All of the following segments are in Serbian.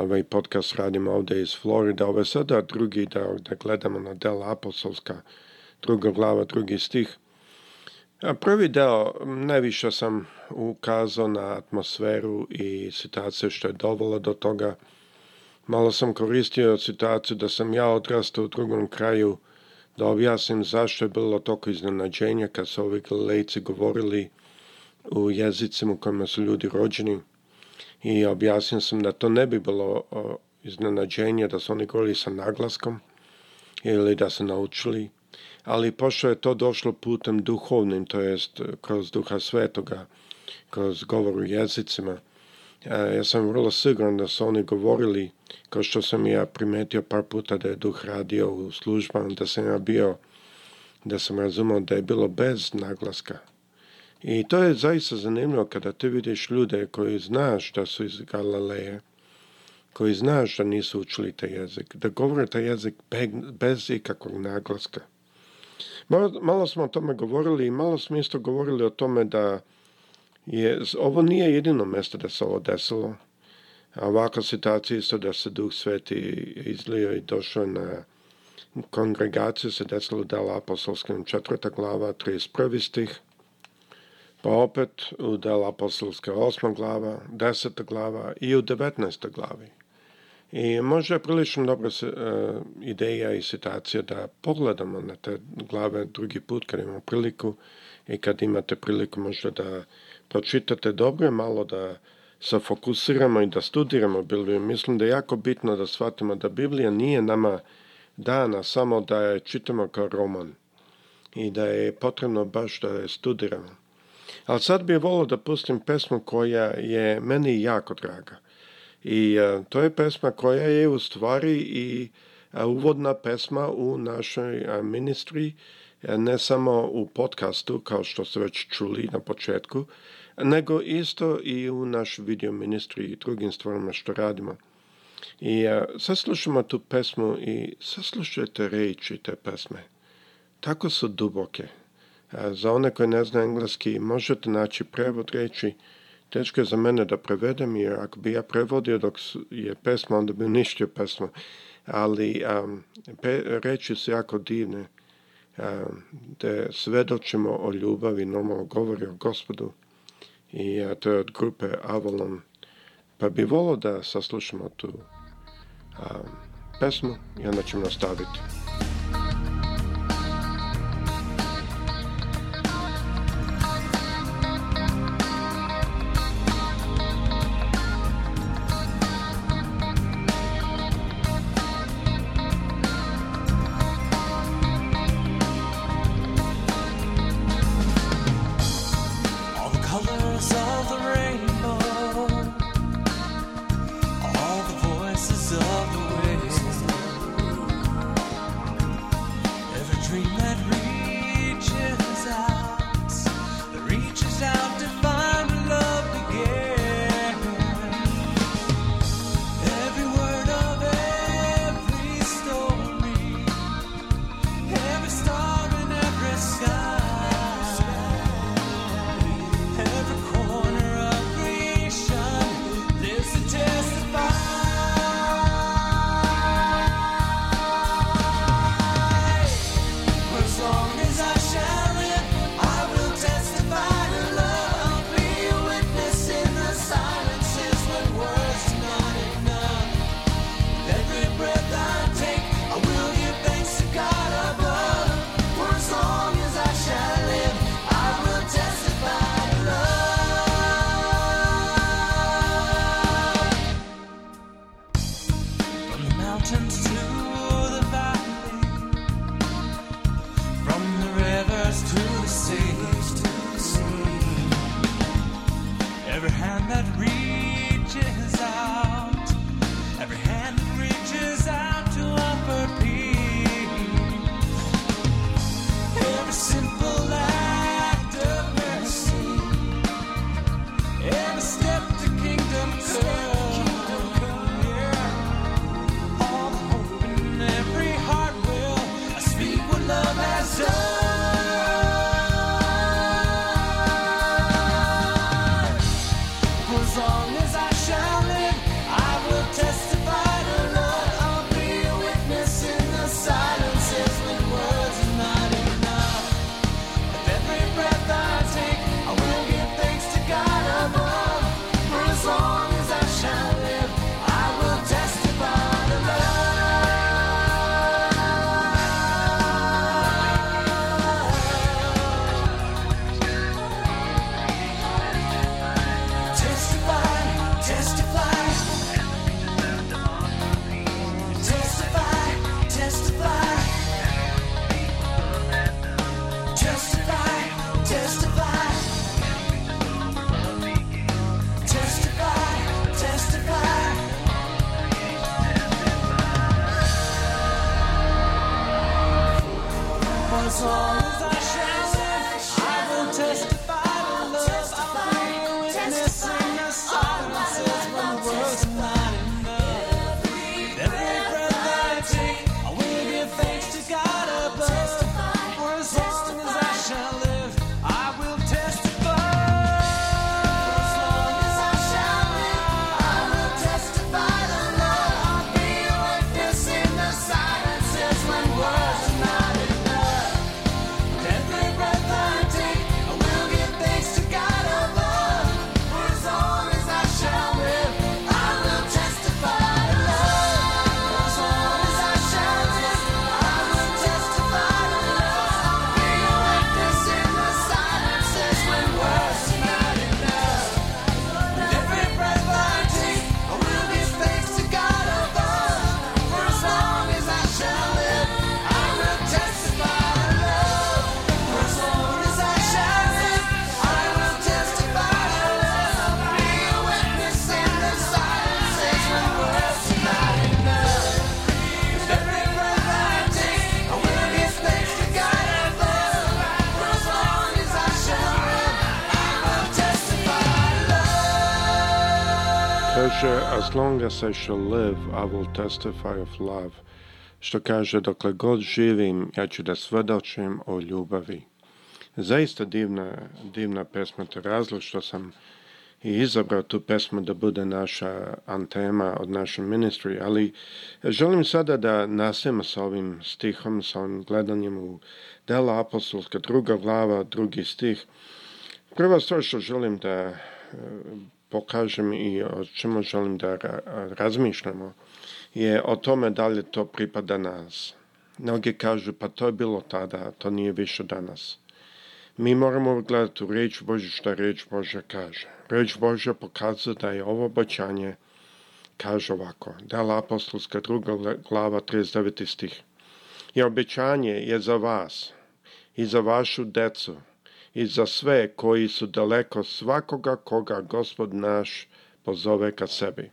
ovaj podcast radimo ovdje iz Florida, ovo je sada drugi da, da gledamo na dela apostolska, druga glava, drugi stih. A prvi deo najviše sam ukazao na atmosferu i situaciju što je dovelo do toga. Malo sam koristio situaciju da sam ja odrastao u drugom kraju, da objasnim zašto je bilo toliko iznenađenja kad su ovi lejci govorili u jezicima u kojima su ljudi rođeni i objasnio sam da to ne bi bilo iznenađenje da su oni govorili sa naglaskom ili da su naučili, ali pošto je to došlo putem duhovnim, to jest e, kroz duha svetoga, kroz govor u jezicima, e, ja sam vrlo siguran da su oni govorili, kao što sam ja primetio par puta da je duh radio u službama, da sam ja bio, da sam razumio da je bilo bez naglaska, i to je zaista zanimljivo kada ti vidiš ljude koji znaš da su iz Galileje, koji znaš da nisu učili taj jezik, da govore taj jezik bez ikakvog naglaska. Malo, malo smo o tome govorili i malo smo isto govorili o tome da je, ovo nije jedino mjesto da se ovo desilo. A ovakva situacija isto da se Duh Sveti izlio i došao na kongregaciju se desilo u Dela apostolskim četvrta glava, 31. stih. Pa opet u Del Apostolske glava, 10. glava i u 19. glavi. I možda je prilično dobra e, ideja i situacija da pogledamo na te glave drugi put kad imamo priliku i kad imate priliku možda da pročitate dobro malo da se fokusiramo i da studiramo Bibliju. Mislim da je jako bitno da shvatimo da Biblija nije nama dana samo da je čitamo kao roman i da je potrebno baš da je studiramo. Ali sad bih volio da pustim pesmu koja je meni jako draga. I e, to je pesma koja je u stvari i e, uvodna pesma u našoj e, ministri, ne samo u podcastu, kao što ste već čuli na početku, nego isto i u naš video ministri i drugim stvarima što radimo. I saslušamo tu pesmu i saslušajte reći te pesme. Tako su duboke. E, za one koji ne znaju engleski možete naći prevod reći. Teško je za mene da prevedem jer ako bi ja prevodio dok je pesma onda bi uništio pesmu. Ali um, pe, reči su jako divne. te svedočimo o ljubavi, normalno govori o gospodu. I e, to je od grupe Avalon. Pa bi volio da saslušamo tu pesmu i onda ćemo nastaviti. kaže, as long as I shall live, I will testify of love. Što kaže, dokle god živim, ja ću da svedočim o ljubavi. Zaista divna, divna pesma, te razlog što sam i izabrao tu pesmu da bude naša antema od našem ministry, ali želim sada da nastavimo sa ovim stihom, sa ovim gledanjem u dela apostolska druga glava, drugi stih. Prva stvar što želim da pokažem i o čemu želim da razmišljamo je o tome da li to pripada nas. Mnogi kažu pa to je bilo tada, to nije više danas. Mi moramo gledati u reč Božju što reč Bože kaže. Riječ Božja pokazuje da je ovo obećanje kaže ovako, Dela apostolska druga glava 39. stih. I obećanje je za vas i za vašu decu i za sve koji su daleko svakoga koga gospod naš pozove ka sebi.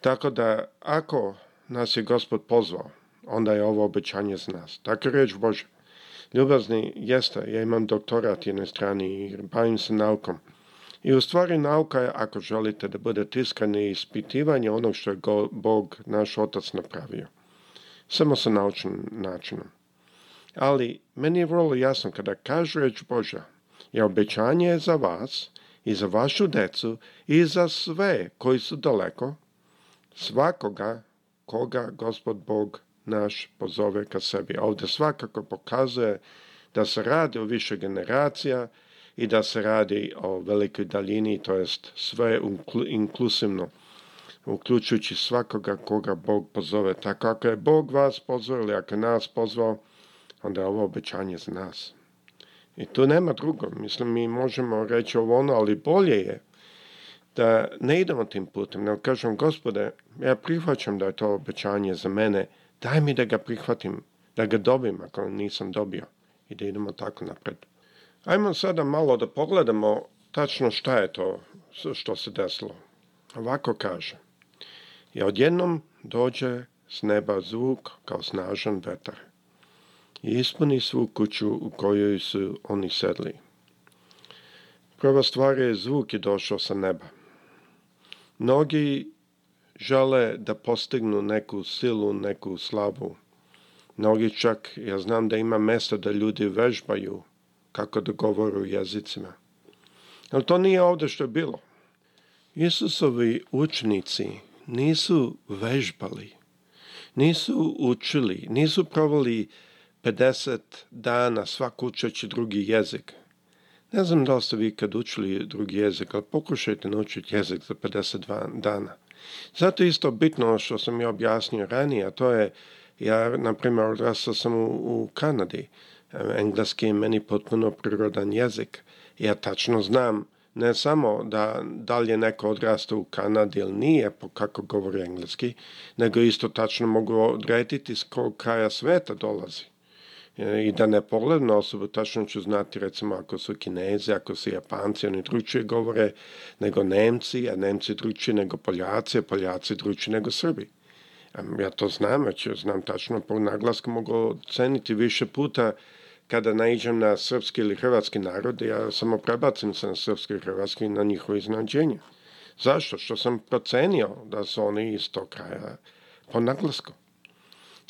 Tako da ako nas je gospod pozvao, onda je ovo obećanje za nas. Tako je reč Bože. Ljubazni jeste, ja imam doktorat jedne strane i bavim se naukom. I u stvari nauka je, ako želite da bude tiskani ispitivanje onog što je Bog, naš Otac, napravio. Samo sa naučnim načinom ali meni je vrlo jasno kada kažu reč Boža, jer obećanje je za vas i za vašu decu i za sve koji su daleko, svakoga koga gospod Bog naš pozove ka sebi. Ovdje svakako pokazuje da se radi o više generacija i da se radi o velikoj daljini, to jest sve inklusivno, uključujući svakoga koga Bog pozove. Tako ako je Bog vas pozvao ili ako je nas pozvao, onda je ovo obećanje za nas. I tu nema drugo. Mislim, mi možemo reći ovo ono, ali bolje je da ne idemo tim putem, nego kažem, gospode, ja prihvaćam da je to obećanje za mene, daj mi da ga prihvatim, da ga dobim ako nisam dobio i da idemo tako napred. Ajmo sada malo da pogledamo tačno šta je to što se desilo. Ovako kaže. I odjednom dođe s neba zvuk kao snažan vetar i ispuni svu kuću u kojoj su oni sedli. Prva stvar je zvuk je došao sa neba. Mnogi žele da postignu neku silu, neku slavu. Mnogi čak, ja znam da ima mesto da ljudi vežbaju kako da govoru jezicima. Ali to nije ovdje što je bilo. Isusovi učnici nisu vežbali, nisu učili, nisu provali 50 dana svako učeći drugi jezik. Ne znam da li ste vi kad učili drugi jezik, ali pokušajte naučiti jezik za 52 dana. Zato isto bitno ono što sam ja objasnio ranije, a to je, ja, na primjer, odrastao sam u, Kanadi. Engleski je meni potpuno prirodan jezik. Ja tačno znam ne samo da, da li je neko odrastao u Kanadi ili nije, po kako govori engleski, nego isto tačno mogu odrediti s kraja sveta dolazi. E, i da ne pogledam na osobu, tačno ću znati recimo ako su kinezi, ako su japanci, oni drugčije govore nego nemci, a nemci drugčije nego poljaci, a poljaci drugčije nego srbi. Ja to znam, već znam tačno po naglasku mogu oceniti više puta kada naiđem na srpski ili hrvatski narod, ja samo prebacim se na srpski i hrvatski na njihovo iznadženje. Zašto? Što sam procenio da su oni iz tog kraja po naglasku.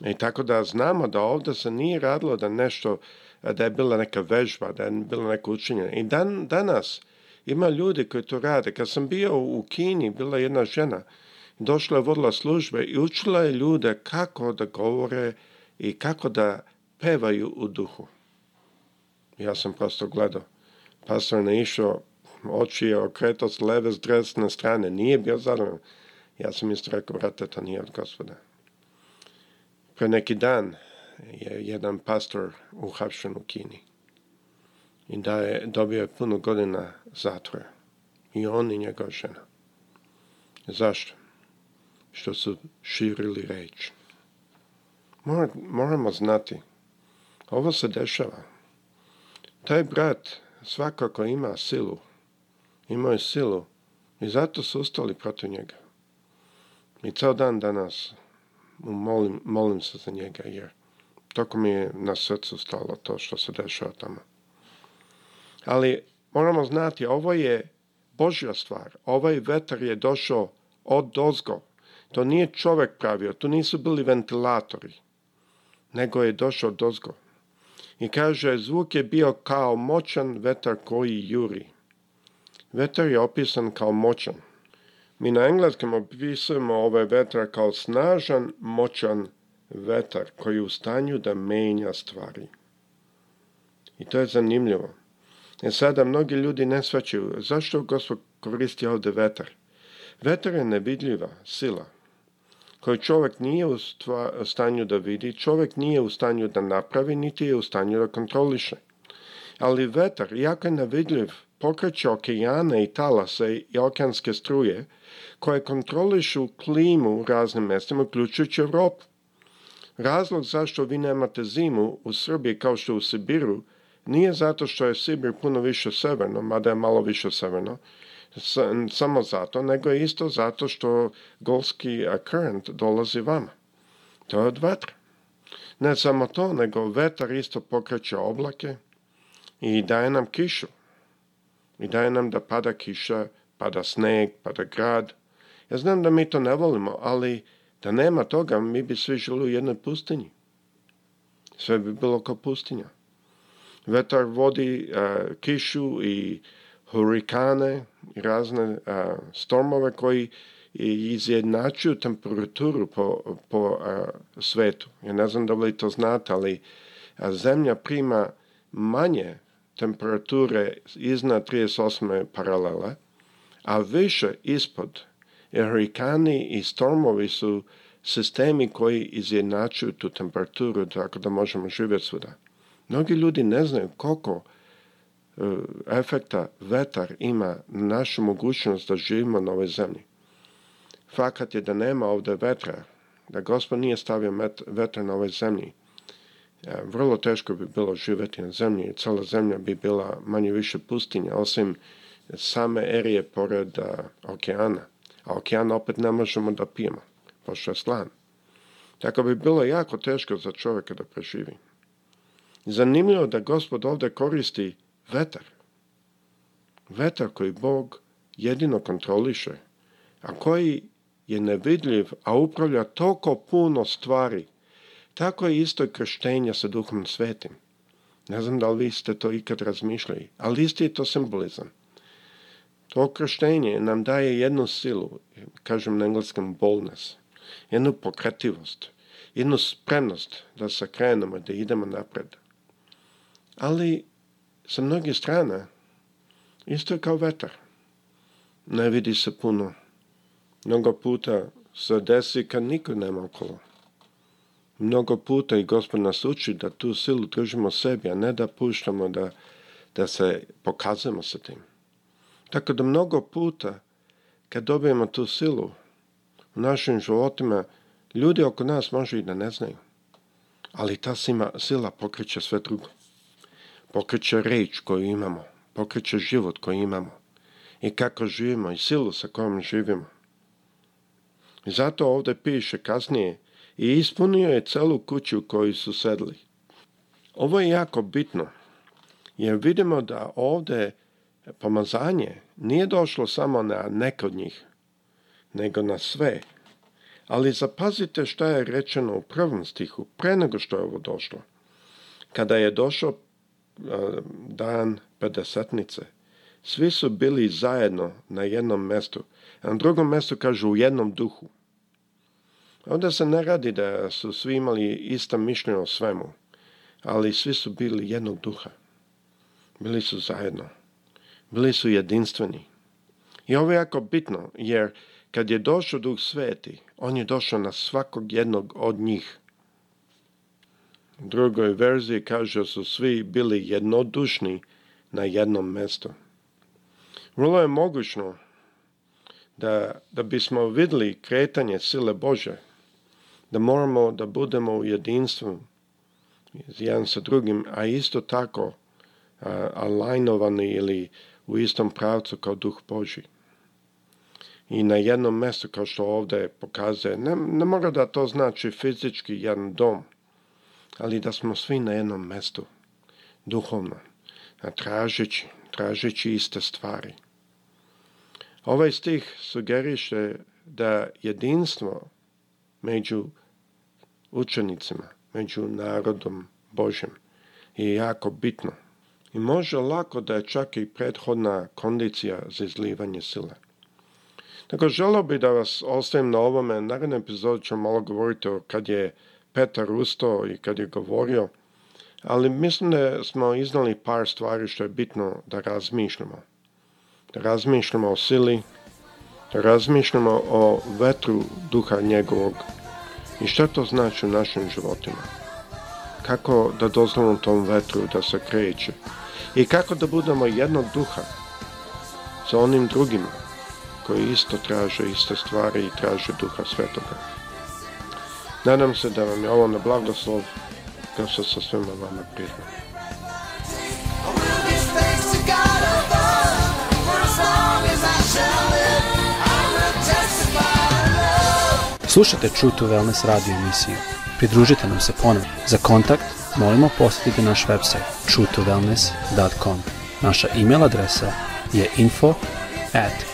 I tako da znamo da ovdje se nije radilo da nešto, da je bila neka vežba, da je bilo neko učinjenje. I dan, danas ima ljudi koji to rade. Kad sam bio u Kini, bila jedna žena, došla je vodila službe i učila je ljude kako da govore i kako da pevaju u duhu. Ja sam prosto gledao. Pastor ne išao, oči je okretao s leve, s na strane. Nije bio zadovoljno. Ja sam isto rekao, brate, to nije od gospoda neki dan je jedan pastor uhapšen u Kini i da je dobio puno godina zatvora. I on i njegova žena. Zašto? Što su širili reč. Moramo znati, ovo se dešava. Taj brat svakako ima silu. Imao je silu i zato su ustali protiv njega. I ceo dan danas molim, molim se za njega jer tako mi je na srcu stalo to što se dešava tamo. Ali moramo znati, ovo je Božja stvar. Ovaj vetar je došao od dozgo. To nije čovjek pravio, to nisu bili ventilatori, nego je došao od dozgo. I kaže, zvuk je bio kao moćan vetar koji juri. Vetar je opisan kao moćan. Mi na engleskom opisujemo ove ovaj vetra kao snažan, moćan vetar koji je u stanju da menja stvari. I to je zanimljivo. E sada mnogi ljudi ne svačaju zašto Gospod koristi ovdje vetar. Vetar je nevidljiva sila koju čovjek nije u stanju da vidi, čovjek nije u stanju da napravi, niti je u stanju da kontroliše ali vetar, jako je nevidljiv, pokreće okejane i talase i okeanske struje koje kontrolišu klimu u raznim mjestima, uključujući Europu. Razlog zašto vi nemate zimu u Srbiji kao što u Sibiru nije zato što je Sibir puno više severno, mada je malo više severno, samo zato, nego je isto zato što golski current dolazi vama. To je od vetra. Ne samo to, nego vetar isto pokreće oblake, i daje nam kišu. I daje nam da pada kiša, pada sneg, pada grad. Ja znam da mi to ne volimo, ali da nema toga, mi bi svi žili u jednoj pustinji. Sve bi bilo kao pustinja. Vetar vodi e, kišu i hurikane i razne e, stormove koji izjednačuju temperaturu po, po e, svetu. Ja ne znam da li to znate, ali zemlja prima manje temperature iznad 38. paralela, a više ispod, jer i stormovi su sistemi koji izjednačuju tu temperaturu tako da možemo živjeti svuda. Mnogi ljudi ne znaju koliko e, efekta vetar ima na našu mogućnost da živimo na ovoj zemlji. Fakat je da nema ovdje vetra, da Gospod nije stavio met, vetar na ovoj zemlji. Vrlo teško bi bilo živjeti na zemlji, cijela zemlja bi bila manje više pustinja, osim same erije pored okeana. A okeana opet ne možemo da pijemo, pošto je slan. Tako bi bilo jako teško za čovjeka da preživi. Zanimljivo da gospod ovdje koristi vetar. Vetar koji Bog jedino kontroliše, a koji je nevidljiv, a upravlja toliko puno stvari tako je isto i krštenje sa duhom svetim. Ne znam da li vi ste to ikad razmišljali, ali isti je to simbolizam. To krštenje nam daje jednu silu, kažem na engleskom boldness, jednu pokrativost, jednu spremnost da se krenemo, da idemo napred. Ali sa mnogih strana isto je kao vetar. Ne vidi se puno. Mnogo puta se desi kad niko nema okolo. Mnogo puta i Gospod nas uči da tu silu držimo sebi, a ne da puštamo da, da se pokazujemo sa tim. Tako da mnogo puta kad dobijemo tu silu u našim životima, ljudi oko nas može i da ne znaju. Ali ta sila pokreće sve drugo. Pokreće reč koju imamo, pokreće život koji imamo i kako živimo i silu sa kojom živimo. I zato ovdje piše kasnije i ispunio je celu kuću koju su sedli. Ovo je jako bitno, jer vidimo da ovdje pomazanje nije došlo samo na neko od njih, nego na sve. Ali zapazite šta je rečeno u prvom stihu, pre nego što je ovo došlo. Kada je došao dan pedesetnice, svi su bili zajedno na jednom mestu, a na drugom mestu kažu u jednom duhu. Onda se ne radi da su svi imali ista mišljenja o svemu, ali svi su bili jednog duha. Bili su zajedno. Bili su jedinstveni. I ovo je jako bitno, jer kad je došao Duh Sveti, on je došao na svakog jednog od njih. U drugoj verziji kaže su svi bili jednodušni na jednom mjestu. Vrlo je mogućno da, da bismo vidjeli kretanje sile Bože da moramo da budemo u jedinstvu jedan sa drugim, a isto tako alajnovani ili u istom pravcu kao duh Boži. I na jednom mjestu, kao što ovdje pokazuje, ne, ne mora da to znači fizički jedan dom, ali da smo svi na jednom mjestu, duhovno, a tražeći, iste stvari. Ovaj stih sugeriše da jedinstvo među učenicima, među narodom Božjem je jako bitno i može lako da je čak i prethodna kondicija za izlivanje sile. Tako, želo bi da vas ostavim na ovome. Naredne epizodu ću malo govoriti o kad je Petar ustao i kad je govorio, ali mislim da smo iznali par stvari što je bitno da razmišljamo. Da razmišljamo o sili, da razmišljamo o vetru duha njegovog i šta to znači u našim životima? Kako da dozvolimo tom vetru da se kreće? I kako da budemo jednog duha sa onim drugima koji isto traže iste stvari i traže duha svetoga? Nadam se da vam je ovo na blagoslov kao što sa svima vama priznam. Slušajte True to Wellness radio emisiju. Pridružite nam se ponovno. Za kontakt molimo posjetite naš website truetowellness.com. Naša email adresa je info at